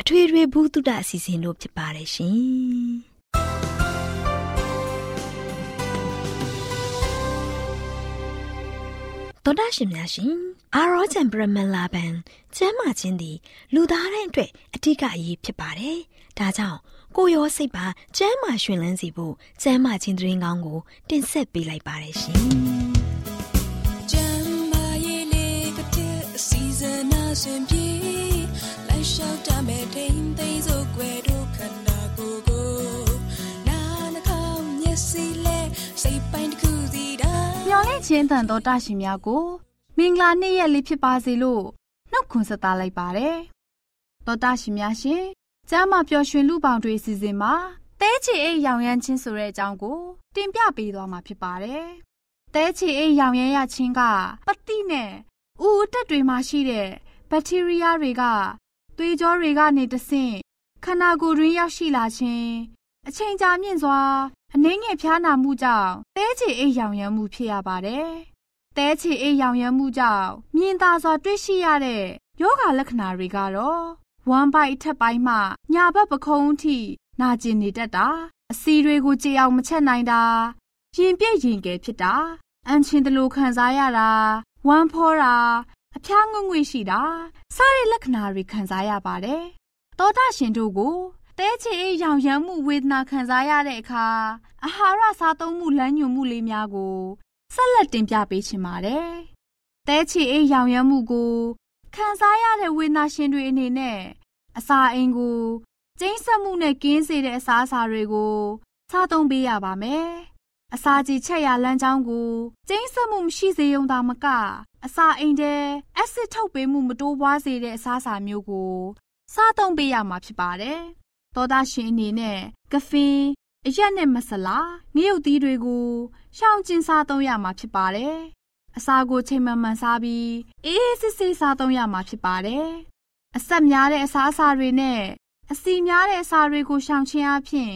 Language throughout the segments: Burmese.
အထွေထွေဘုဒ္ဓအစီအစဉ်တို့ဖြစ်ပါတယ်ရှင်တော်တာရှင်များရှင်အာရောချံပရမလာဘန်ကျမ်းမာခြင်းသည်လူသားတိုင်းအတွက်အထူးအရေးဖြစ်ပါတယ်။ဒါကြောင့်ကိုရောစိတ်ပါကျမ်းမာရှင်လန်းစီဖို့ကျမ်းမာခြင်းသတင်းကောင်းကို တင်ဆက်ပေးလိုက်ပါတယ်ရှင်။ကျမ်းမာရေးလေးကတဲ့အစီအစဉ်အစဉ်ပြေလိုက်လျှောက် တမဲ့ထိန်သိမ်းစို့ွယ်တို့ခန္ဓာကိုယ်ကိုနာနှကောင်းမျက်စိလဲစိတ်ပိုင်းတစ်ခုစီတာမျော်လင့်ခြင်းတန်တော်တရှင်များကိုမင်္ဂလာနေ့ရက်လေးဖြစ်ပါစေလို့နှုတ်ခွန်းဆက်သလိုက်ပါတယ်။တော်တာရှင်များရှင်ကျမ်းမာပျော်ရွှင်လူပေါင်းတွေစီစဉ်မှာတဲချီအိတ်ရောင်ရမ်းခြင်းဆိုတဲ့အကြောင်းကိုတင်ပြပေးသွားမှာဖြစ်ပါတယ်။တဲချီအိတ်ရောင်ရမ်းရခြင်းကပတိနဲ့ဥဥတက်တွေမှာရှိတဲ့ဘက်တီးရီးယားတွေက သွေးကြောတွေကနေတဆင့်ခန္ဓာကိုယ်တွင်းရောက်ရှိလာခြင်းအချိန်ကြာမြင့်စွာအနှင်းငယ်ဖျားနာမှုကြောင့်တဲချီအိတ်ရောင်ရမ်းမှုဖြစ်ရပါတယ်။တဲချီအိတ်ရောင်ရမ်းမှုကြောင့်မြင်သာစွာတွေ့ရှိရတဲ့ယောဂလက္ခဏာတွေကတော့ဝမ်းပိုက်ထက်ပိုင်းမှညာဘက်ပခုံးအထိနာကျင်နေတတ်တာအစီတွေကိုကြေအောင်မချက်နိုင်တာရင်ပြည့်ရင်ကဲဖြစ်တာအန်ချင်တလို့ခံစားရတာဝမ်းဖောတာ အဖျားငွေ့ငွေ့ရှိတာစတဲ့လက္ခဏာတွေခံစားရပါတယ်တောတာရှင်တို့ကိုတဲချေအေးရောင်ရမ်းမှုဝေဒနာခံစားရတဲ့အခါအာဟာရစားသုံးမှုလမ်းညွှန်မှုလေးများကိုဆက်လက်တင်ပြပေးချင်ပါတယ်တဲချေအေးရောင်ရမ်းမှုကိုခံစားရတဲ့ဝေဒနာရှင်တွေအနေနဲ့အစာအိမ်ကိုကျင်းဆက်မှုနဲ့ကင်းစေတဲ့အစာအစာတွေကိုစားသုံးပေးရပါမယ်။ အစာကြီးချက်ရလမ်းကြောင်းကိုကျင်းဆက်မှုမရှိစေုံသာမက အစာအိမ်တဲ့အက်ဆစ်ထုတ်ပေးမှုမတိုးပွားစေတဲ့အစာအစာမျိုးကိုစားသုံးပေးရမှာဖြစ်ပါတယ်။သောသားရှင်အနေနဲ့ကဖင်အရက်နဲ့မဆလာငရုတ်သီးတွေကိုရှောင်ကျဉ်စားသုံးရမှာဖြစ်ပါတယ်။အစာကိုချိန်မှန်မှန်စားပြီးအေးအေးဆေးဆေးစားသုံးရမှာဖြစ်ပါတယ်။အဆက်များတဲ့အစာအစာတွေနဲ့အစီများတဲ့အစာတွေကိုရှောင်ခြင်းအပြင်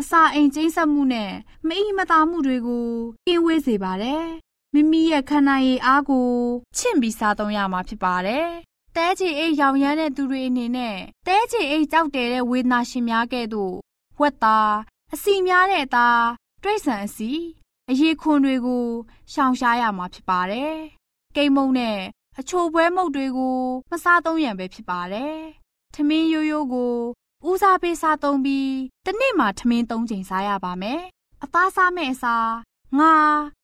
အစာအိမ်ကျိန်းဆက်မှုနဲ့မအိမ်မသာမှုတွေကိုကင်းဝေးစေပါတယ်။မိမိရဲ့ခန္ဓာရည်အားကိုချင့်ပြီးစားသုံးရမှာဖြစ်ပါတယ်။တဲချီအိတ်ရောင်ရမ်းတဲ့သူတွေအနေနဲ့တဲချီအိတ်ကြောက်တယ်တဲ့ဝေဒနာရှင်များကဲ့သို့ဝက်သားအစီများတဲ့အသားတိရစ္ဆာန်အစီအရေးခွန်တွေကိုရှောင်ရှားရမှာဖြစ်ပါတယ်။ကိတ်မုံနဲ့အချိုပွဲမုတ်တွေကိုမစားသုံးရန်ပဲဖြစ်ပါတယ်။ထမင်းရိုးရိုးကို ဦးစားပေးစားသုံးပြီးတစ်နေ့မှာထမင်း၃ချိန်စားရပါမယ်။အသားစားမဲ့အစားငါ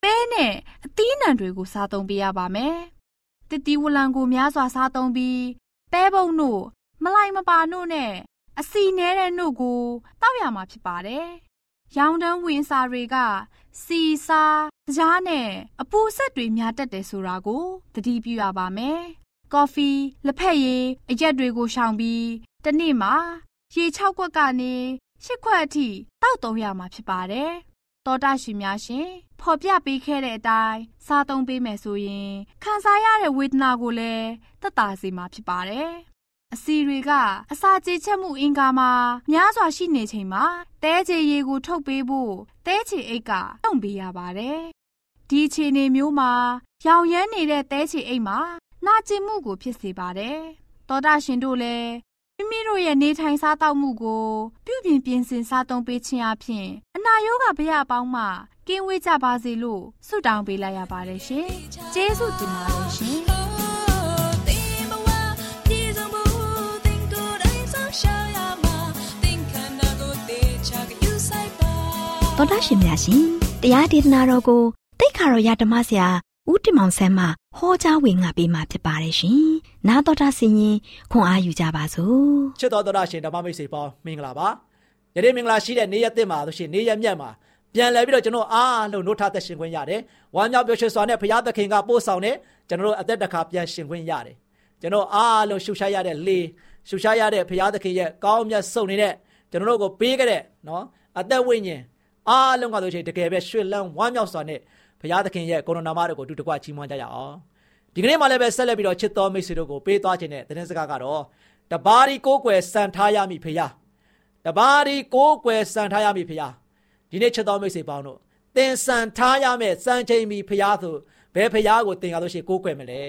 ပဲနဲ့အသီးနှံတွေကိုစားသုံးပေးရပါမယ်။တတိဝလံကိုများစွာစားသုံးပြီးပဲပုံတို့မလိုက်မပါတို့နဲ့အစီနဲတဲ့နှုတ်ကိုတောက်ရမှာဖြစ်ပါတယ်။ရောင်တန်းဝင်စာတွေကစီစာကြားနဲ့အပူဆက်တွေများတတ်တယ်ဆိုတာကိုသတိပြုရပါမယ်။ကော်ဖီလက်ဖက်ရည်အရက်တွေကိုရှောင်ပြီးတနေ့မှာ ရေ6ခွက်ကနေ10ခွက်အထိတောက်သုံးရမှာဖြစ်ပါတယ်။တောတာရှင်များရှင်ဖော်ပြပေးခဲ့တဲ့အတိုင်းစားသုံးပေးမယ်ဆိုရင်ခံစားရတဲ့ဝေဒနာကိုလည်းသက်သာစေမှာဖြစ်ပါတယ်။အစီတွေကအစာကြေချက်မှုအင်္ဂါမှာများစွာရှိနေချိန်မှာတဲချေရေကိုထုတ်ပေးဖို့တဲချေအိတ်ကတုံ့ပေးရပါတယ်။ဒီအခြေအနေမျိုးမှာရောင်ရမ်းနေတဲ့တဲချေအိတ်မှာနာကျင်မှုကိုဖြစ်စေပါတယ်။သောတာရှင်တို့လည်း မိမိတို့ရဲ့နေထိုင်စားသောက်မှုကို ပြုပြင်ပြင်ဆင်စားသုံးပေးခြင်းအပြင်အနာရောဂါဗျာအပေါင်းမှကင်းဝေးကြပါစေလို့ဆုတောင်းပေးလိုက်ရပါတယ်ရှင်။ကျေးဇူးတင်ပါတယ်ရှင်။တော်တာရှင်များရှင်တရားဒေသနာတော်ကိုတိတ်ခါတော်ရဓမ္မဆရာ ဦးတင်မောင်ဆန်းမှဟောကြားဝင်ငါပေးมาဖြစ်ပါတယ်ရှင်။နာတော်တာဆင်ရင်ခွန်အားယူကြပါစို့ချစ်တော်တော်ရရှင်ဓမ္မမိတ်ဆွေပေါင်းမင်္ဂလာပါယနေ့မင်္ဂလာရှိတဲ့နေ့ရက်သစ်မှာဆိုရှင်နေ့ရက်မြတ်မှာပြန်လည်ပြီးတော့ကျွန်တော်အားလုံးနှုတ်ထသက်ရှင်ခွင့်ရတယ်ဝမ်းမြောက်ပျော်ရွှင်စွာနဲ့ဘုရားသခင်ကပို့ဆောင်တဲ့ကျွန်တော်တို့အသက်တစ်ခါပြန်ရှင်ခွင့်ရတယ်ကျွန်တော်အားလုံးရှုရှားရတဲ့လေရှုရှားရတဲ့ဘုရားသခင်ရဲ့ကောင်းမြတ်စုံနေတဲ့ကျွန်တော်တို့ကိုပေးခဲ့တဲ့နော်အသက်ဝိညာဉ်အားလုံးကဆိုရှင်တကယ်ပဲရွှေလန်းဝမ်းမြောက်စွာနဲ့ ဘုရားသခင်ရဲ့ကိုရိုနာမတော်ကိုအတူတကွချီးမွမ်းကြရအောင်ဒီကနေ့မှလည်းပဲဆက်လက်ပြီးတော့ချစ်တော်မိတ်ဆွေတို့ကိုပေးသွားခြင်းတဲ့သတင်းစကားကတော့တပါးဒီကိုးကွယ်စံထားရမည်ဖေယားတပါးဒီကိုးကွယ်စံထားရမည်ဖေယားဒီနေ့ချစ်တော်မိတ်ဆွေပေါင်းတို့သင်စံထားရမယ်စံချိန်မီဖေယားဆိုဘယ်ဖေယားကိုသင်ရလို့ရှိရင်ကိုးကွယ်မလဲ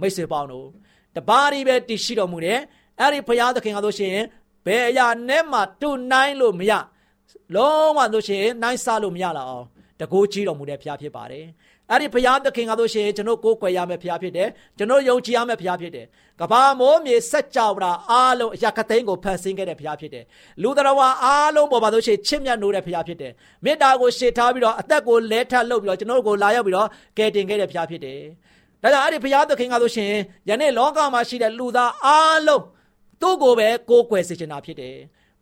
မိတ်ဆွေပေါင်းတို့တပါးဒီပဲတည်ရှိတော်မူတယ်အဲ့ဒီဖေယားသခင်ကလို့ရှိရင်ဘယ်အရာနဲ့မှတူနိုင်လို့မရလုံးဝလို့ရှိရင်နိုင်စားလို့မရလာအောင်တကိုးကြီးတော်မူတဲ့ဖရားဖြစ်ပါတယ်အဲ့ဒီဘုရားသခင်ကဆိုရှင်ကျွန်တော်ကိုးကွယ်ရမယ့်ဘုရားဖြစ်တယ်ကျွန်တော်ယုံကြည်ရမယ့်ဘုရားဖြစ်တယ်ကဘာမိုးမြေစက်ကြောတာအားလုံးအရာကသိန်းကိုဖန်ဆင်းခဲ့တဲ့ဘုရားဖြစ်တယ်လူတော်ဝါအားလုံးပေါ်မှာဆိုရှင်ချစ်မြတ်နိုးတဲ့ဘုရားဖြစ်တယ်မေတ္တာကိုရှေ့ထားပြီးတော့အသက်ကိုလဲထပ်လုပ်ပြီးတော့ကျွန်တော်ကိုလာရောက်ပြီးတော့ကယ်တင်ခဲ့တဲ့ဘုရားဖြစ်တယ်ဒါကြောင့်အဲ့ဒီဘုရားသခင်ကဆိုရှင်ယနေ့လောကမှာရှိတဲ့လူသားအားလုံးသူ့ကိုပဲကိုးကွယ်စေချင်တာဖြစ်တယ်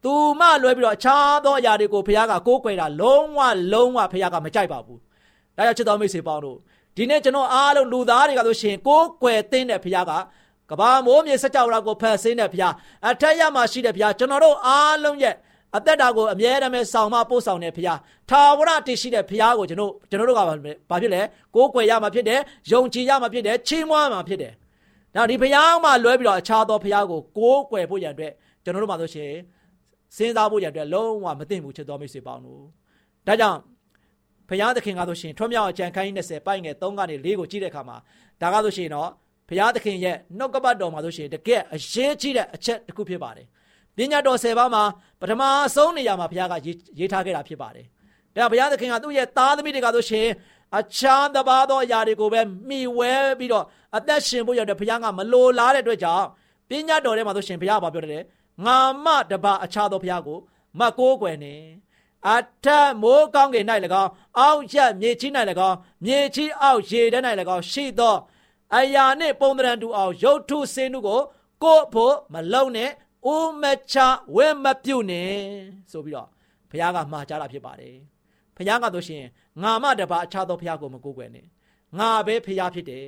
သူမှလွဲပြီးတော့အခြားသောအရာတွေကိုဘုရားကကိုးကွယ်တာလုံးဝလုံးဝဘုရားကမကြိုက်ပါဘူး။ဒါကြောင့်ချစ်တော်မိတ်ဆွေပေါင်းတို့ဒီနေ့ကျွန်တော်အားလုံးလူသားတွေကဆိုရှင်ကိုးကွယ်သင့်တဲ့ဘုရားကကဘာမိုးမြေစကြောရာကိုဖန်ဆင်းတဲ့ဘုရားအထက်ရမှာရှိတဲ့ဘုရားကျွန်တော်တို့အားလုံးရဲ့အသက်တာကိုအမြဲတမ်းဆောင်မပို့ဆောင်တဲ့ဘုရားထာဝရတည်ရှိတဲ့ဘုရားကိုကျွန်တော်ကျွန်တော်တို့ကဘာဖြစ်လဲကိုးကွယ်ရမှာဖြစ်တယ်ယုံကြည်ရမှာဖြစ်တယ်ချီးမွမ်းမှာဖြစ်တယ်။ဒါဒီဘုရားမှလွဲပြီးတော့အခြားသောဘုရားကိုကိုးကွယ်ဖို့ရန်အတွက်ကျွန်တော်တို့မှာဆိုရှင် စဉ်းစားဖို့ရတဲ့လုံးဝမသိဘူးချစ်တော်မိတ်ဆွေပေါင်းတို့ဒါကြောင့်ဘုရားသခင်ကဆိုရှင်ထွတ်မြောက်အကြံခိုင်း20ပိုက်ငယ်3ကနေ4ကိုကြည့်တဲ့အခါမှာဒါကဆိုရှင်တော့ဘုရားသခင်ရဲ့နှုတ်ကပတ်တော်မှာဆိုရှင်တကယ်အရေးကြီးတဲ့အချက်တစ်ခုဖြစ်ပါတယ်ပညာတော်10ပါးမှာပထမဆုံးနေရာမှာဘုရားကရေးထားခဲ့တာဖြစ်ပါတယ်ဒါဘုရားသခင်ကသူ့ရဲ့သားသမီးတွေကဆိုရှင်အခြားတပါးသောအရာတွေကိုပဲမှီဝဲပြီးတော့အသက်ရှင်ဖို့ရတဲ့ဘုရားကမလိုလားတဲ့အတွက်ကြောင့်ပညာတော်ထဲမှာဆိုရှင်ဘုရားကပြောတယ် ငါမတပါအခြားသောဘုရားကိုမကိုးကွယ်နေအထက်မိုးကောင်းကင်၌၎င်းအောက်ရက်မြေကြီး၌၎င်းမြေကြီးအောက်ရေထဲ၌၎င်းရှိသောအရာနှင့်ပုံသဏ္ဍာန်တူအောင်ရုပ်ထုစင်းတို့ကိုကို့ဖို့မလုံနဲ့ဦးမချဝဲမပြုတ်နဲ့ဆိုပြီးတော့ဘုရားကမှာကြားတာဖြစ်ပါတယ်ဘုရားကဆိုရှင်ငါမတပါအခြားသောဘုရားကိုမကိုးကွယ်နဲ့ငါပဲဘုရားဖြစ်တယ်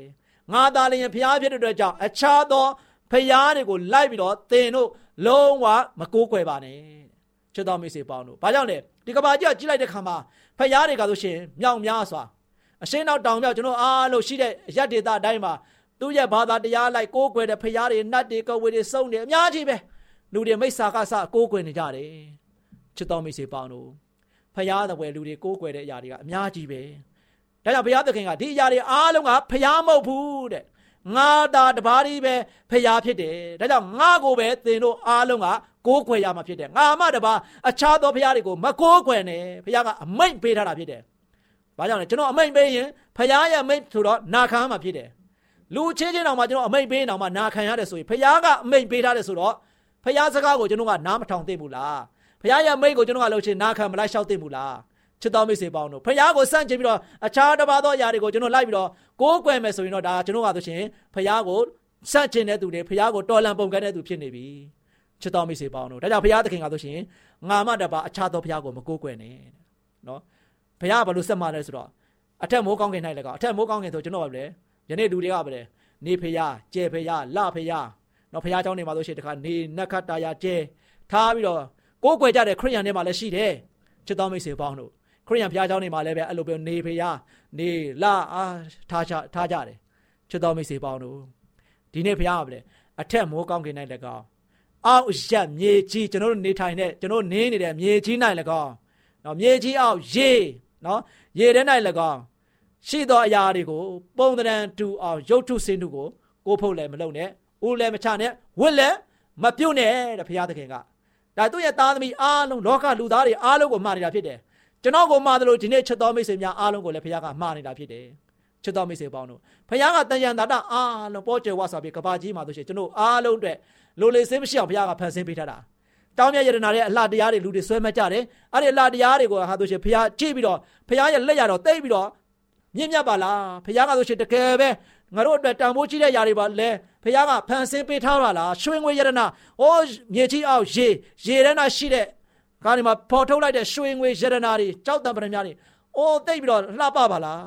ငါသာလျင်ဘုရားဖြစ်တဲ့အတွက်ကြောင့်အခြားသောဖျားတွေကိုလိုက်ပြီးတော့သင်တို့ လုံးဝမကိုးကွယ်ပါနဲ့ချစ်တော်မိတ်ဆွေပေါင်းတို့ဘာကြောင့်လဲဒီကဘာကြီးကကြီးလိုက်တဲ့ခါမှာဖျားတွေကဆိုရှင်မြောင်များစွာအရှင်းနောက်တောင်မြောက်ကျွန်တော်အားလို့ရှိတဲ့ရက်ဒေတာအတိုင်းမှာသူ့ရဲ့ဘာသာတရားလိုက်ကိုးကွယ်တဲ့ဖျားတွေနတ်တွေကဝေတွေစုံတွေအများကြီးပဲလူတွေမိစ္ဆာကစကိုးကွယ်နေကြတယ်ချစ်တော်မိတ်ဆွေပေါင်းတို့ဖျားတဲ့ဝယ်လူတွေကိုးကွယ်တဲ့အရာတွေကအများကြီးပဲဒါကြောင့်ဘုရားသခင်ကဒီအရာတွေအားလုံးကဖျားမဟုတ်ဘူးတဲ့ ငါသာတပါးကြီးပဲဖျားဖြစ်တယ်ဒါကြောင့်ငါကိုပဲသင်တို့အားလုံးကကိုးကွယ်ရမှာဖြစ်တယ်ငါမှတပါးအခြားသောဖျားတွေကိုမကိုးကွယ်နဲ့ဖျားကအမိန့်ပေးထားတာဖြစ်တယ်ဘာကြောင့်လဲကျွန်တော်အမိန့်ပေးရင်ဖျားရဲ့အမိန့်ဆိုတော့နာခံမှာဖြစ်တယ်လူချင်းချင်းတောင်မှကျွန်တော်အမိန့်ပေးနေအောင်မှနာခံရတယ်ဆိုရင်ဖျားကအမိန့်ပေးထားတယ်ဆိုတော့ဖျားစကားကိုကျွန်တော်ကနားမထောင်သိဘူးလားဖျားရဲ့အမိန့်ကိုကျွန်တော်ကလှုပ်ချင်နာခံမလိုက်လျှောက်သိဘူးလား ချစ်တော်မိတ်ဆွေပေါင်းတို့ဖခင်ကိုစန့်ကျင်ပြီးတော့အခြားတစ်ပါးသောအရာတွေကိုကျွန်တော်လိုက်ပြီးတော့ကိုးကွယ်မယ်ဆိုရင်တော့ဒါကျွန်တော်ကဆိုရှင်ဖခင်ကိုစန့်ကျင်တဲ့သူတွေဖခင်ကိုတော်လန်ပုံကတဲ့သူဖြစ်နေပြီချ ချစ်တော်မိတ်ဆွေပေါင်းတို့ဒါကြောင့်ဘုရားသခင်ကဆိုရှင်ငါမတပါအခြားသောဘုရားကိုမကိုးကွယ်နဲ့နော်ဘုရားကဘာလို့ဆက်မှာလဲဆိုတော့အထက်မိုးကောင်းကင်၌လည်းကောအထက်မိုးကောင်းကင်ဆိုကျွန်တော်ကလည်းယနေ့လူတွေကပဲနေဖရားကျဲဖရားလဖရားနော်ဖရားเจ้าနေမှာဆိုရှင်တခါနေနက်ခတ်တာယာကျဲထားပြီးတော့ကိုးကွယ်ကြတဲ့ခရိယန်တွေမှာလည်းရှိတယ်ချစ်တော်မိတ်ဆွေပေါင်းတို့ ခရိယံဘုရားကျောင်းတွေမှာလည်းပဲအဲ့လိုပဲနေဖေရနေလာအားထားချထားကြတယ်ချစ်တော်မိတ်ဆွေပေါင်းတို့ဒီနေ့ဘုရားကလည်းအထက်မိုးကောင်းကင်၌လည်းကောင်းအောက်ရက်မြေကြီးကျွန်တော်တို့နေထိုင်တဲ့ကျွန်တော်နင်းနေတဲ့မြေကြီး၌လည်းကောင်းနော်မြေကြီးအောက်ရေနော်ရေထဲ၌လည်းကောင်းရှိသောအရာတွေကိုပုံသဏ္ဍာန်တူအောင်ရုပ်ထုစင်ထုကိုကိုဖုတ်လည်းမလုပ်နဲ့ဦးလည်းမချနဲ့ဝစ်လည်းမပြုတ်နဲ့တဲ့ဘုရားသခင်ကဒါသူ့ရဲ့သားသမီးအားလုံးလောကလူသားတွေအားလုံးကိုမှားနေတာဖြစ်တယ် ကျွန်တော်ကိုမှားတယ်လို့ဒီနေ့ချက်တော်မိတ်ဆွေများအားလုံးကိုလည်းဘုရားကမှားနေတာဖြစ်တယ်ချစ်တော်မိတ်ဆွေပေါင်းတို့ဘုရားကတန်ရန်တာတာအားလုံးပေါ်ကျေဝါဆိုပြီးကဘာကြီးမှာဆိုရှင်ကျွန်တော်အားလုံးအတွက်လိုလေစင်းမရှိအောင်ဘုရားကဖန်ဆင်းပေးထားတာတောင်းမြတ်ယရနာရဲ့အလှတရားတွေလူတွေဆွဲမကြတယ်အဲ့ဒီအလှတရားတွေကိုဟာဆိုရှင်ဘုရားကြည့်ပြီးတော့ဘုရားရဲ့လက်ရတော့တိတ်ပြီးတော့မြင့်မြတ်ပါလားဘုရားကဆိုရှင်တကယ်ပဲငါတို့အတွက်တန်ဖိုးကြီးတဲ့ຢာတွေပါလဲဘုရားကဖန်ဆင်းပေးထားပါလားရွှေငွေယရနာအိုးမြေကြီးအောင်ရေရေထဲမှာရှိတဲ့ ကားဒီမှာပေါ်ထုတ်လိုက်တဲ့ရွှေငွေယရနာတွေကြောက်တံပရမများတွေအိုးတိတ်ပြီးတော့လှပပါလား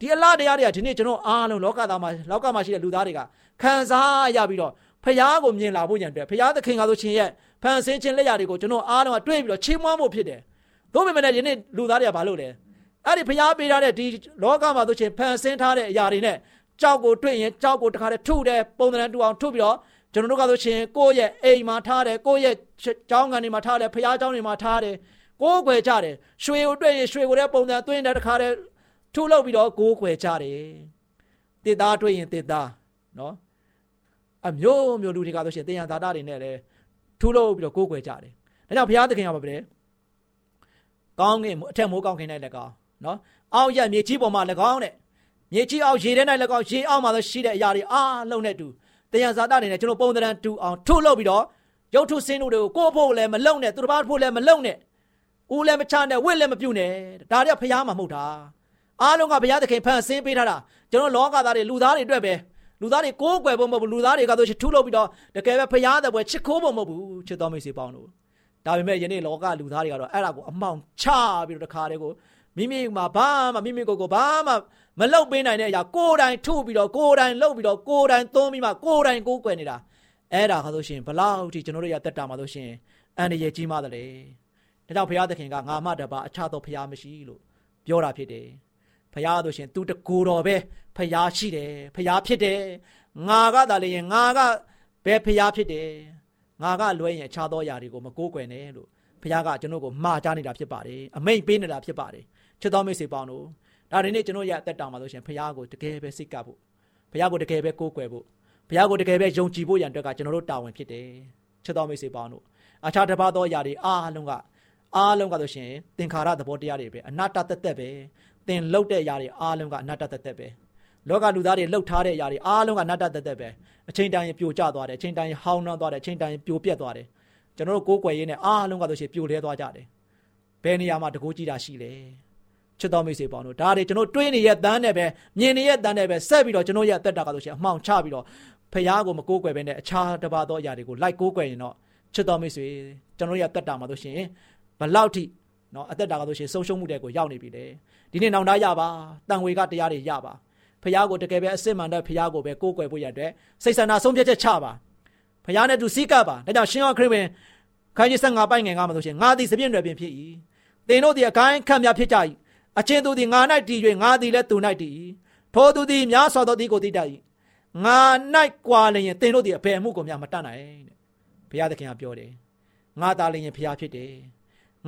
ဒီအလားတရားတွေကဒီနေ့ကျွန်တော်အားလုံးလောကသားမှာလောကမှာရှိတဲ့လူသားတွေကခံစားရပြီးတော့ဖရားကိုမြင်လာဖို့ရန်အတွက်ဖရားသခင်ကဆိုရှင်ရဲ့ဖန်ဆင်းခြင်းလက်ရာတွေကိုကျွန်တော်အားလုံးကတွေးပြီးတော့ချီးမွမ်းဖို့ဖြစ်တယ်။သို့ပေမဲ့ဒီနေ့လူသားတွေကဘာလုပ်လဲ။အဲ့ဒီဖရားပေးထားတဲ့ဒီလောကမှာဆိုရှင်ဖန်ဆင်းထားတဲ့အရာတွေနဲ့ကြောက်ကိုတွေ့ရင်ကြောက်ကိုတခါတည်းထုတယ်ပုံသဏ္ဍာန်တူအောင်ထုပြီးတော့ ကျွန်တော်တို့ကဆိုရှင်ကိုယ့်ရဲ့အိမ်မှာထားတယ်ကိုယ့်ရဲ့ကျောင်းကန်တွေမှာထားတယ်ဖရားကျောင်းတွေမှာထားတယ်ကိုယ်ွယ်ကြတယ်ရွှေကိုတွေ့ရင်ရွှေကိုလည်းပုံစံသွင်းတယ်တခါတည်းထုလုပ်ပြီးတော့ကိုယ်ွယ်ကြတယ်တစ်သားတွေ့ရင်တစ်သားနော်အမျိုးမျိုးလူတွေကဆိုရှင်တင်ရသာတာတွေနဲ့လည်းထူလို့ပြီးတော့ကိုးကွယ်ကြတယ်။ဒါကြောင့်ဘုရားသခင်ကပါပဲ။ကောင်းကင်အထက်မိုးကောင်းကင်၌လည်းကောင်းနော်။အောက်ရမြေကြီးပေါ်မှာလည်းကောင်းတဲ့။မြေကြီးအောက်ရေထဲ၌လည်းကောင်းရေအောက်မှာလည်းရှိတဲ့အရာတွေအားလုံးနဲ့တူ တင်ရသာတာတွေနဲ့ကျွန်တော်ပုံသဏ္ဍာန်တူအောင်ထူလို့ပြီးတော့ရုပ်ထုစင်းတို့တွေကိုကိုယ့်ဖို့လည်းမလုံနဲ့သူတစ်ပါးဖို့လည်းမလုံနဲ့။ဦးလည်းမချနဲ့ဝစ်လည်းမပြုတ်နဲ့။ဒါတွေကဘုရားမှာမဟုတ်တာ။အားလုံးကဘုရားသခင်ဖန်ဆင်းပေးထားတာကျွန်တော်လောကသားတွေလူသားတွေအတွက်ပဲ။လူသားတွေကိုးကွယ်ဖို့မဟုတ်ဘူးလူသားတွေကဆိုထူးလို့ပြီးတော့တကယ်ပဲဖရားတဲ့ဘွယ်ချစ်ခိုးဖို့မဟုတ်ဘူးချစ်တော်မိတ်ဆွေပေါင်းတို့ဒါပေမဲ့ယနေ့လောကလူသားတွေကတော့အဲ့ဒါကိုအမောင်ချပြီးတော့တခါတည်းကိုမိမိမှာဘာမှမိမိကိုယ်ကိုဘာမှ မလုပ်ပေးနိုင်တဲ့အရာကိုယ်တိုင်ထုပြီးတော့ကိုယ်တိုင်လုပ်ပြီးတော့ကိုယ်တိုင်သုံးပြီးမှကိုယ်တိုင်ကိုးကွယ်နေတာအဲ့ဒါခါဆိုရှင်ဘလောက်ထိကျွန်တော်တို့ရတက်တာမှာဆိုရှင်အန္တရာယ်ကြီးမှတယ်လေဒါကြောင့်ဘုရားသခင်ကငါမှတပါအခြားသောဘုရားမရှိလို့ပြောတာဖြစ်တယ်ဖះဆိုရှင်သူတကိုယ်တော်ပဲဖះရှိတယ်ဖះဖြစ်တယ်ငါကသာလေရင်ငါကဘယ်ဖះဖြစ်တယ်ငါကလွဲရင်အခြားသောຢာတွေကိုမကိုးကွယ်နဲ့လို့ဖះကကျွန်တော်ကိုမှားကြားနေတာဖြစ်ပါတယ်အမိတ်ပေးနေတာဖြစ်ပါတယ်ချစ်တော်မိတ်ဆွေပေါင်းတို့ ဒါဒီနေ့ကျွန်တော်ရအသက်တာမှာဆိုရှင်ဖះကိုတကယ်ပဲစိတ်ကပ်ဖို့ဖះကိုတကယ်ပဲကိုးကွယ်ဖို့ဖះကိုတကယ်ပဲယုံကြည်ဖို့ရန်အတွက်ကကျွန်တော်တို့တာဝန်ဖြစ်တယ်ချစ်တော်မိတ်ဆွေပေါင်းတို့အခြားတစ်ပါးသောຢာတွေအားလုံးကအားလုံးကဆိုရှင်သင်္ခါရသဘောတရားတွေပဲအနတ္တသက်သက်ပဲသင်လှုပ်တဲ့အရာတွေအားလုံးကအနတ္တသက်သက်ပဲလောကလူသားတွေလှုပ်ထားတဲ့အရာတွေအားလုံးကအနတ္တသက်သက်ပဲအချိန်တိုင်းပြိုကျသွားတယ်အချိန်တိုင်းဟောင်းနှောင်းသွားတယ်အချိန်တိုင်းပြိုပြက်သွားတယ်ကျွန်တော်တို့ကိုးကွယ်ရင်းနဲ့အားလုံးကဆိုရှင်ပြိုလဲသွားကြတယ်ဘယ်နေရာမှာတကိုးကြည့်တာရှိလဲ ချစ်တော်မိတ်ဆွေပေါင်းတို့ဒါတွေကျွန်တော်တွေးနေရဲ့တန်းနဲ့ပဲမြင်နေရဲ့တန်းနဲ့ပဲဆက်ပြီးတော့ကျွန်တော်ရဲ့အသက်တာကဆိုရှင်အမှောင်ချပြီးတော့ဖះကိုမကိုးကွယ်ဘဲနဲ့အခြားတစ်ပါးသောအရာတွေကိုလိုက်ကိုးကွယ်ရင်တော့ချစ်တော်မိတ်ဆွေကျွန်တော်ရဲ့အသက်တာမှာဆိုရှင်ဘလောက်ထိနော်အသက်တာကဆိုရှင်ဆုံးရှုံးမှုတွေကိုရောက်နေပြီလေဒီနေ့နောင်တရပါတန်ဝေကတရားတွေရပါဖះကိုတကယ်ပဲအစစ်မှန်တဲ့ဖះကိုပဲကိုးကွယ်ဖို့ရတဲ့စိတ်ဆန္ဒဆုံးဖြတ်ချက်ချပါဖះနဲ့သူစီးကပ်ပါဒါကြောင့်ရှင်ယောခရစ်ဝင်ခိုင်းကြီး15ပိုင်ငယ်ငါမှာဆိုရှင်ငါသည်စပြည့်တွေပင်ဖြစ်၏သင်တို့သည်အကိုင်းခန့်များဖြစ်ကြ၏ အချင်းသူသည်ငါ၌တည်၍ငါသည်လည်းသူ၌တည်၏ထိုသူသည်များစွာသောသည်ကိုတည်တတ်၏ငါ၌ကွာလျင်သင်တို့သည်အဘယ်မှုကိုများမတတ်နိုင်တဲ့ဘုရားသခင်ကပြောတယ်ငါသာလျင်ဘုရားဖြစ်တယ်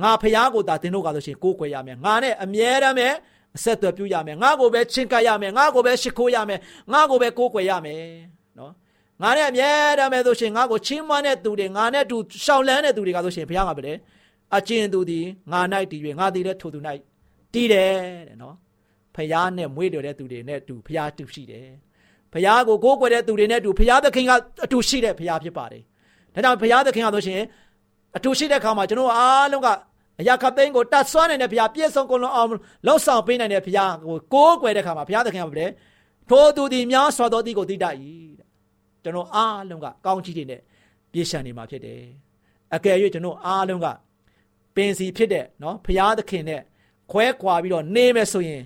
ငါဖះကိုသာသင်တို့ကဆိုရှင်ကိုးကွယ်ရမယ်ငါနဲ့အမြဲတမ်းပဲအဆက်အသွယ်ပြုရမယ်ငါကိုပဲချင်းကပ်ရမယ်ငါကိုပဲရှိခိုးရမယ်ငါကိုပဲကိုးကွယ်ရမယ်နော်ငါနဲ့အမြဲတမ်းပဲဆိုရှင်ငါကိုချင်းမွန်းတဲ့သူတွေငါနဲ့တူရှောင်လန်းတဲ့သူတွေကဆိုရှင်ဘုရားကပဲအကျဉ်သူဒီငါ၌တည်၍ငါတည်တဲ့ထိုသူ၌ တည်တယ်တဲ့နော်ဖះနဲ့မွေးတော်တဲ့သူတွေနဲ့တူဖះတူရှိတယ်ဖះကိုကိုးကွယ်တဲ့သူတွေနဲ့တူဖះသခင်ကအတူရှိတဲ့ဖះဖြစ်ပါတယ်ဒါကြောင့်ဖះသခင်ကဆိုရှင်အတူရှိတဲ့အခါမှာကျွန်တော်အားလုံးကအရာခသိန်းကိုတတ်ဆွမ်းနိုင်တဲ့ဘုရားပြည့်စုံကုန်လုံးအောင်လှောက်ဆောင်ပေးနိုင်တဲ့ဘုရားကိုကိုးကွယ်တဲ့အခါမှာဘုရားသခင်ကပြောတယ်ထိုသူသည်များစွာသောသည်ကိုသိတတ်၏တဲ့ကျွန်တော်အားလုံးကကောင်းချီးတွေနဲ့ပြေရှံနေမှာဖြစ်တယ်အကယ်၍ကျွန်တော်အားလုံးကပင်စီဖြစ်တဲ့နော်ဖရာသခင်နဲ့ ခွဲခွာပြီးတော့နေမယ်ဆိုရင်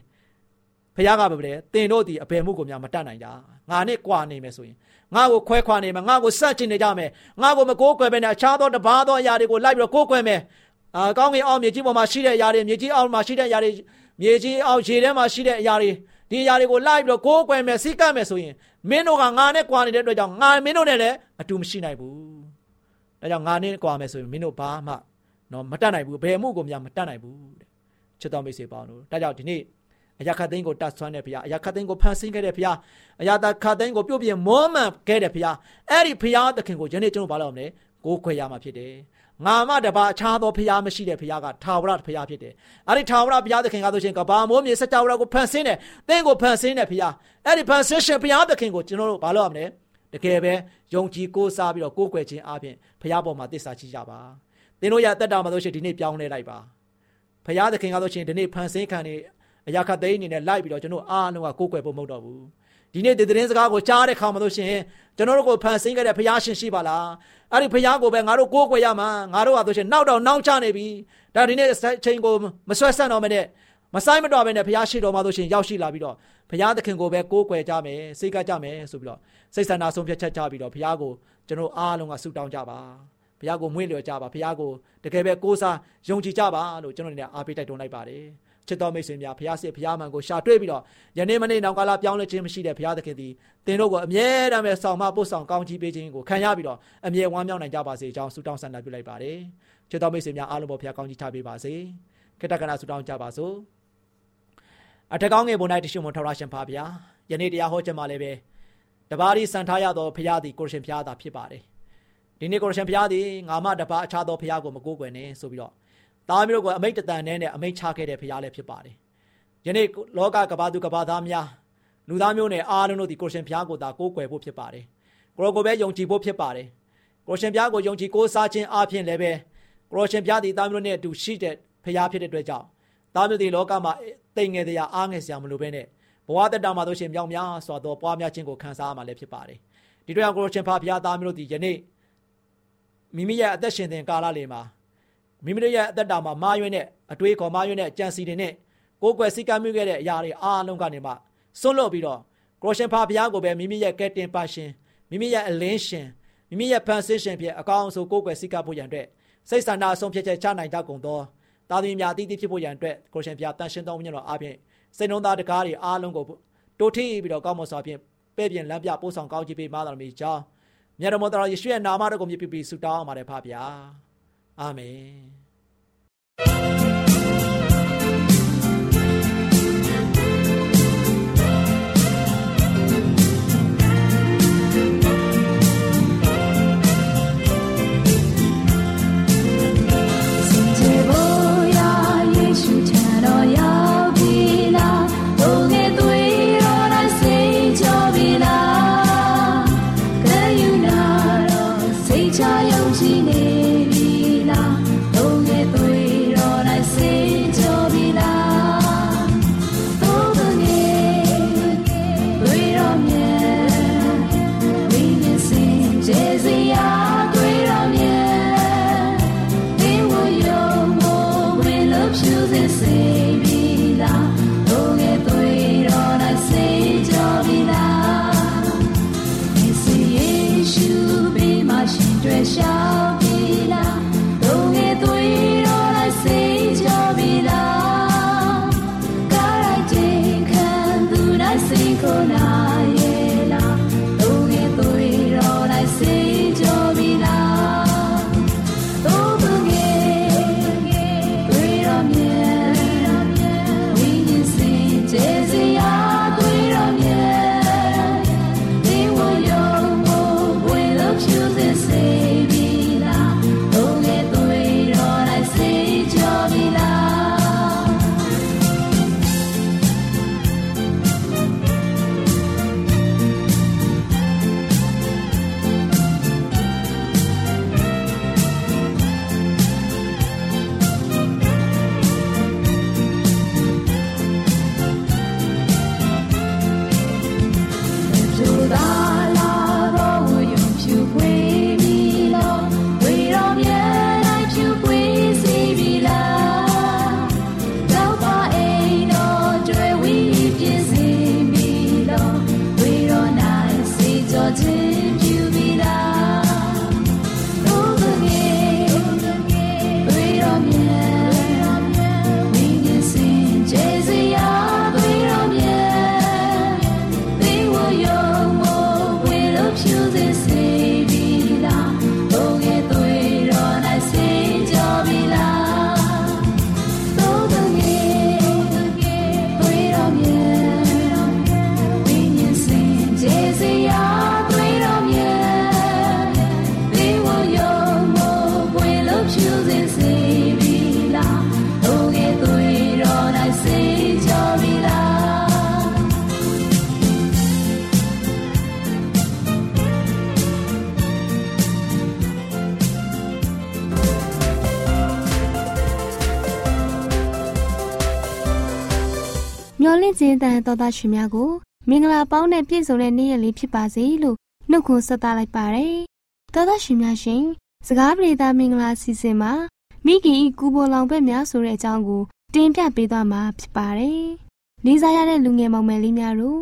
ဖရာကပဲလေတင်တို့ဒီအဘယ်မှုကိုများမတတ်နိုင်ကြငါနဲ့ကြွာနေမယ်ဆိုရင်ငါ့ကိုခွဲခွာနေမယ်ငါ့ကိုစန့်ကျင်နေကြမယ်ငါ့ကိုမကိုးကွယ်ပဲနဲ့အခြားသောတပါးသောအရာတွေကိုလိုက်ပြီးတော့ကိုးကွယ်မယ်အာကောင်းကင်အောက်မြေကြီးပေါ်မှာရှိတဲ့အရာတွေမြေကြီးအောက်မှာရှိတဲ့အရာတွေမြေကြီးအောက်ရေထဲမှာရှိတဲ့အရာတွေဒီအရာတွေကိုလိုက်ပြီးတော့ကိုးကွယ်မယ်စိတ်ကပ်မယ်ဆိုရင်မင်းတို့ကငါနဲ့ကြွာနေတဲ့အတွက်ကြောင့်ငါမင်းတို့နဲ့လည်းအတူမရှိနိုင်ဘူးဒါကြောင့်ငါနဲ့ကြွာမယ်ဆိုရင်မင်းတို့ဘာမှနော်မတတ်နိုင်ဘူးဘယ်မှုကိုများမတတ်နိုင်ဘူးတဲ့ ချစ်တော်မိတ်ဆွေပေါင်းတို့ဒါကြောင့်ဒီနေ့အရာခတ်သိန်းကိုတတ်ဆွမ်းတဲ့ဘုရားအရာခတ်သိန်းကိုဖန်ဆင်းခဲ့တဲ့ဘုရားအရာတခတ်သိန်းကိုပြုတ်ပြင်းမောမှန်ခဲ့တဲ့ဘုရားအဲ့ဒီဘုရားသခင်ကိုယနေ့ကျွန်တော်ဘာလို့မလဲကိုးခွေရမှာဖြစ်တယ်ငါမတပါအခြားသောဘုရားမရှိတဲ့ဘုရားကထာဝရဘုရားဖြစ်တယ်အဲ့ဒီထာဝရဘုရားသခင်ကဆိုရှင်ကဘာမိုးမြေစကြဝဠာကိုဖန်ဆင်းတယ်သင်ကိုဖန်ဆင်းတဲ့ဘုရားအဲ့ဒီဖန်ဆင်းရှင်ဘုရားသခင်ကိုကျွန်တော်တို့ဘာလို့ရမလဲတကယ်ပဲယုံကြည်ကိုးစားပြီးတော့ကိုးကွယ်ခြင်းအပြင်ဘုရားပေါ်မှာတစ္ဆာရှိကြပါသင်တို့ရတက်တာမှာဆိုရှင်ဒီနေ့ပြောင်းလဲလိုက်ပါ ဘုရားသခင်ကဆိုရှင်ဒီနေ့ဖန်ဆင်းခံနေအရာခတ်သိန်းအနေနဲ့လိုက်ပြီးတော့ကျွန်တော်အားလုံးကကိုးကွယ်ဖို့မဟုတ်တော့ဘူးဒီနေ့ဒီသတင်းစကားကိုကြားတဲ့ခါမှာလို့ရှိရင်ကျွန်တော်တို့ကိုဖန်ဆင်းခဲ့တဲ့ဘုရားရှင်ရှိပါလားအဲ့ဒီဘုရားကိုပဲငါတို့ကိုးကွယ်ရမှာငါတို့ဟာဆိုရှင်နောက်တော့နောက်ချနေပြီဒါဒီနေ့အချိန်ကိုမဆွဲဆက်တော့မနဲ့မဆိုင်မတော်ပဲနဲ့ဘုရားရှိတော်မှာဆိုရှင်ရောက်ရှိလာပြီးတော့ဘုရားသခင်ကိုပဲကိုးကွယ်ကြမယ်စိတ်ကကြမယ်ဆိုပြီးတော့စိတ်ဆန္ဒဆုံးဖြတ်ချက်ချပြီးတော့ဘုရားကိုကျွန်တော်အားလုံးကဆုတောင်းကြပါဘု ရားကိုမွေးလျော်ကြပါဘုရားကိုတကယ်ပဲကိုးစားယုံကြည်ကြပါလို့ကျွန်တော်တို့လည်းအားပေးတိုက်တွန်းလိုက်ပါတယ်ချစ်တော်မိတ်ဆွေများဘုရားစစ်ဘုရားမှန်ကိုရှာတွေ့ပြီးတော့ယနေ့မနေ့နောင်ကာလပြောင်းလဲခြင်းမရှိတဲ့ဘုရားသခင်သည်သင်တို့ကိုအမြဲတမ်းပဲဆောင်မပို့ဆောင်ကောင်းချီးပေးခြင်းကိုခံရပြီးတော့အမြဲဝမ်းမြောက်နိုင်ကြပါစေကြောင်းဆုတောင်းဆန္ဒပြုလိုက်ပါတယ်ချစ်တော်မိတ်ဆွေများအားလုံးပေါ်ဘုရားကောင်းချီးချပေးပါစေခေတ္တကနာဆုတောင်းကြပါစို့အထက်ကောင်းငယ်ပေါ်၌တရှိမွန်ထောက်ရရှင်ပါဗျာယနေ့တရားဟောခြင်းမှာလည်းပဲတပါးဒီစံထားရသောဘုရားသည်ကိုရှင်ဘုရားသာဖြစ်ပါတယ် ဒီနေ့ကိုရှင်ဘုရားသည်ငါမတပါးအခြားသောဘုရားကိုမကိုးကွယ်နဲ့ဆိုပြီးတော့သားမျိုးကိုအမိတ်တန်နဲ့နဲ့အမိတ်ချခဲ့တဲ့ဘုရားလည်းဖြစ်ပါတယ်ယနေ့လောကကဘာသူကဘာသားများလူသားမျိုးနဲ့အားလုံးတို့ဒီကိုရှင်ဘုရားကိုသာကိုးကွယ်ဖို့ဖြစ်ပါတယ်ကိုရောကိုပဲယုံကြည်ဖို့ဖြစ်ပါတယ်ကိုရှင်ဘုရားကိုယုံကြည်ကိုးစားခြင်းအပြင်လည်းပဲကိုရှင်ဘုရားဒီသားမျိုးနဲ့အတူရှိတဲ့ဘုရားဖြစ်တဲ့အတွက်ကြောင့်သားမျိုးဒီလောကမှာတိမ်ငယ်တရားအားငယ်စရာမလိုဘဲနဲ့ဘဝတတမှာတို့ရှင်မြောင်များစွာသောပွားများခြင်းကိုခံစားရမှာလည်းဖြစ်ပါတယ်ဒီတော့ကိုရှင်ဘုရားသားမျိုးတို့ဒီယနေ့ မိမိရဲ့အသက်ရှင်တဲ့ကာလလေးမှာမိမိတို့ရဲ့အသက်တာမှာမာယွင်းတဲ့အတွေးခေါ်မာယွင်းတဲ့အကြံစီတွေနဲ့ကိုယ်ကွယ်စိတ်ကမ်းမြခဲ့တဲ့အရာတွေအားလုံးကနေမှစွန့်လွတ်ပြီးတော့ကရိုရှင်ဖာဘုရားကိုပဲမိမိရဲ့ကဲတင်ပါရှင်မိမိရဲ့အလင်းရှင်မိမိရဲ့ဖန်ဆင်းရှင်ဖြစ်အကောင်းဆုံးကိုယ်ကွယ်စိတ်ကပ်ဖို့ရန်အတွက်စိတ်ဆန္ဒအဆုံးဖြတ်ချက်ချနိုင်ကြကုန်သောတာသမီများအသီးသီးဖြစ်ဖို့ရန်အတွက်ကိုရှင်ဘုရားတန်ရှင်းသောဝိညာဉ်တော်အားဖြင့်စိတ်နှလုံးသားတကားတွေအားလုံးကိုတိုးထိပြီးတော့ကောင်းမွန်စွာဖြင့်ပဲ့ပြင်လမ်းပြပို့ဆောင်ကောင်းချီးပေးမှတော်မူကြောင်း မြတ်တော်မတော်ယေရှုရဲ့နာမတော်ကိုမြည်ပြီးဆုတောင်းပါတယ်ဖပါဗျာအာမင် မျော်လင့်ခြင်းတန်တော်သားရှင်များကိုမင်္ဂလာပေါင်းနဲ့ပြည့်စုံတဲ့နေ့ရက်လေးဖြစ်ပါစေလို့နှုတ်ခွန်းဆက်သလိုက်ပါတယ်။တော်သားရှင်များရှင်စကားပြေသာမင်္ဂလာစီစဉ်မှာမိခင်ဤကူပေါ်လောင်ဘက်များဆိုတဲ့အကြောင်းကိုတင်ပြပေးသွားမှာဖြစ်ပါတယ်။လေးစားရတဲ့လူငယ်မောင်မယ်လေးများတို့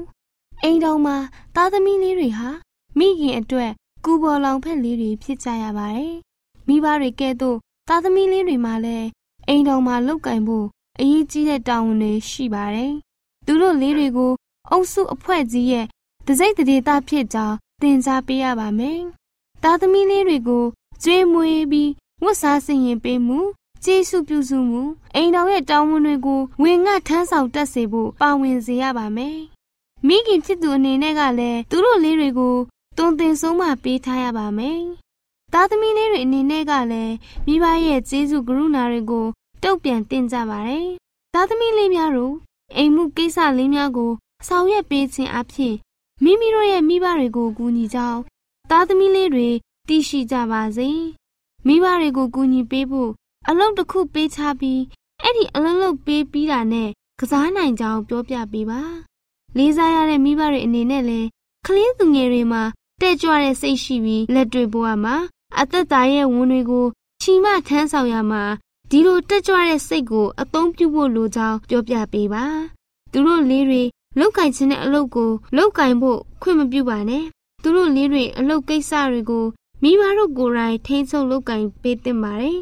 အိမ်တော်မှာသားသမီးလေးတွေဟာမိခင်အတွက်ကူပေါ်လောင်ဖက်လေးတွေဖြစ်ကြရပါတယ်။မိဘတွေကဲ့သို့သားသမီးလေးတွေမှာလည်းအိမ်တော်မှာလောက်ကင်ဖို့အရေးကြီးတဲ့တာဝန်တွေရှိပါတယ်။ သူတို့လေးတွေကိုအုပ်စုအဖွဲ့ကြီးရဲ့တစိမ့်တရေတာဖြစ်ကြောင်းသင်ကြားပေးရပါမယ်။သားသမီးလေးတွေကိုကျွေးမွေးပြီးဝတ်စားဆင်ရင်ပေးမှုကျေးဇူးပြုစုမှုအိမ်တော်ရဲ့တောင်းဝန်တွေကိုဝင်ငှထမ်းဆောင်တတ်စေဖို့ပါဝင်စေရပါမယ်။မိခင်ဖြစ်သူအနေနဲ့ကလည်းသူတို့လေးတွေကိုတွင်တင်ဆုံးမပေးထားရပါမယ်။သားသမီးလေးတွေအနေနဲ့ကလည်းမိဘရဲ့ကျေးဇူးကရုဏာတွေကိုတုံ့ပြန်တင်ကြပါတယ်။သားသမီးလေးများတို့ အိမ်မှုကိစ္စလေးများကိုဆောင်ရွက်ပေးခြင်းအပြင်မိမိတို့ရဲ့မိဘတွေကိုကူညီကြောင်းသားသမီးလေးတွေသိရှိကြပါစေ။မိဘတွေကိုကူညီပေးဖို့အလုပ်တစ်ခုပေးချပြီးအဲ့ဒီအလုပ်လုပ်ပေးပြီးတာနဲ့ကစားနိုင်ကြောင်းပြောပြပေးပါ။လေးစားရတဲ့မိဘတွေအနေနဲ့လည်းကလေးသူငယ်တွေမှာတဲ့ကြွတဲ့စိတ်ရှိပြီးလက်တွေ့ဘဝမှာအသက်တာရဲ့ဝန်တွေကိုချီမထမ်းဆောင်ရမှာ ဒီလိုတက်ကြွတဲ့စိတ်ကိုအသုံးပြုဖို့လိုကြောင်းပြောပြပေးပါသူတို့လေးတွေလောက်ကင်ခြင်းတဲ့အလုပ်ကိုလောက်ကင်ဖို့ခွင့်မပြုပါနဲ့သူတို့လေးတွေအလုပ်ကိစ္စတွေကိုမိဘတို့ကိုယ်တိုင်ထိန်းချုပ်လောက်ကင်ပေးသင့်ပါတယ်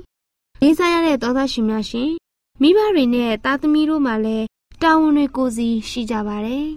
လေးစားရတဲ့သောသားရှင်များရှင်မိဘတွေနဲ့သားသမီးတို့မှလည်းတာဝန်တွေကိုစီရှိကြပါတယ်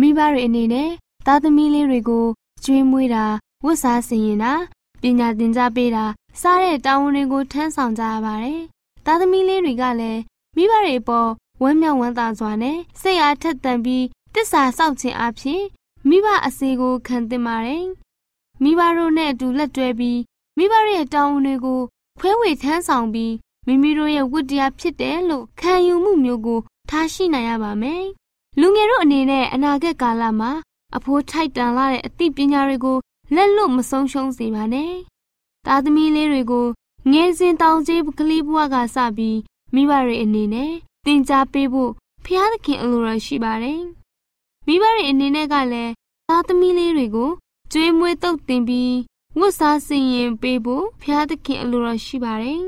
မိဘတွေအနေနဲ့သားသမီးလေးတွေကိုကျွေးမွေးတာဝတ်စားဆင်ရင်တာပညာသင်ကြားပေးတာစားတဲ့တာဝန်တွေကိုထမ်းဆောင်ကြရပါတယ်။ သားသမီးလေးတွေကလည်းမိဘတွေပေါ်ဝမ်းမြောက်ဝမ်းသာစွာနဲ့စိတ်အားထက်သန်ပြီးတစ္ဆာစောင့်ခြင်းအဖြစ်မိဘအစီကိုခံသင့်ပါတယ်။မိဘတို့နဲ့အတူလက်တွဲပြီးမိဘရဲ့တာဝန်တွေကိုခွဲဝေထမ်းဆောင်ပြီးမိမိတို့ရဲ့ဝတ္တရားဖြစ်တယ်လို့ခံယူမှုမျိုးကိုထားရှိနိုင်ရပါမယ်။လူငယ်တို့အနေနဲ့အနာဂတ်ကာလမှာအဖိုးထိုက်တန်လာတဲ့အသိပညာတွေကိုလက်လွတ်မဆုံးရှုံးစေပါနဲ့။သားသမီးလေးတွေကို ငယ်စဉ်တောင်ကြီးကလေးဘဝကစပြီးမိဘတွေအနေနဲ့သင်ကြားပေးဖို့ဖျားသခင်အလိုတော်ရှိပါတယ်။မိဘတွေအနေနဲ့ကလည်းသားသမီးလေးတွေကိုကျွေးမွေးတုပ်တင်ပြီးဝတ်စားဆင်ရင်ပေးဖို့ဖျားသခင်အလိုတော်ရှိပါတယ်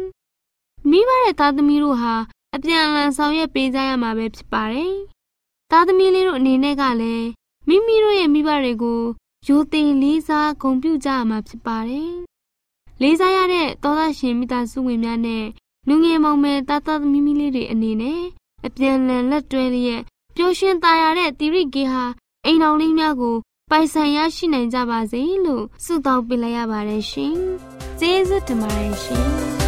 ။မိဘရဲ့သားသမီးတို့ဟာအပြန်အလှန်ဆောင်ရွက်ပေးကြရမှာပဲဖြစ်ပါတယ်။သားသမီးလေးတို့အနေနဲ့ကလည်းမိမိတို့ရဲ့မိဘတွေကိုရိုသေလေးစားဂုဏ်ပြုကြရမှာဖြစ်ပါတယ်။ လေးစားရတဲ့သောသားရှင်မိသားစုဝင်များနဲ့လူငယ်မောင်မယ်တာတာသမီးမီလေးတွေအနေနဲ့အပြန်လန်လက်တွဲလျက်ပျော်ရွှင်သာယာတဲ့တိရိကေဟာအိမ်တော်လေးများကိုပိုင်ဆိုင်ရရှိနိုင်ကြပါစေလို့ဆုတောင်းပေးလိုက်ရပါတယ်ရှင်။ကျေးဇူးတင်ပါတယ်ရှင်။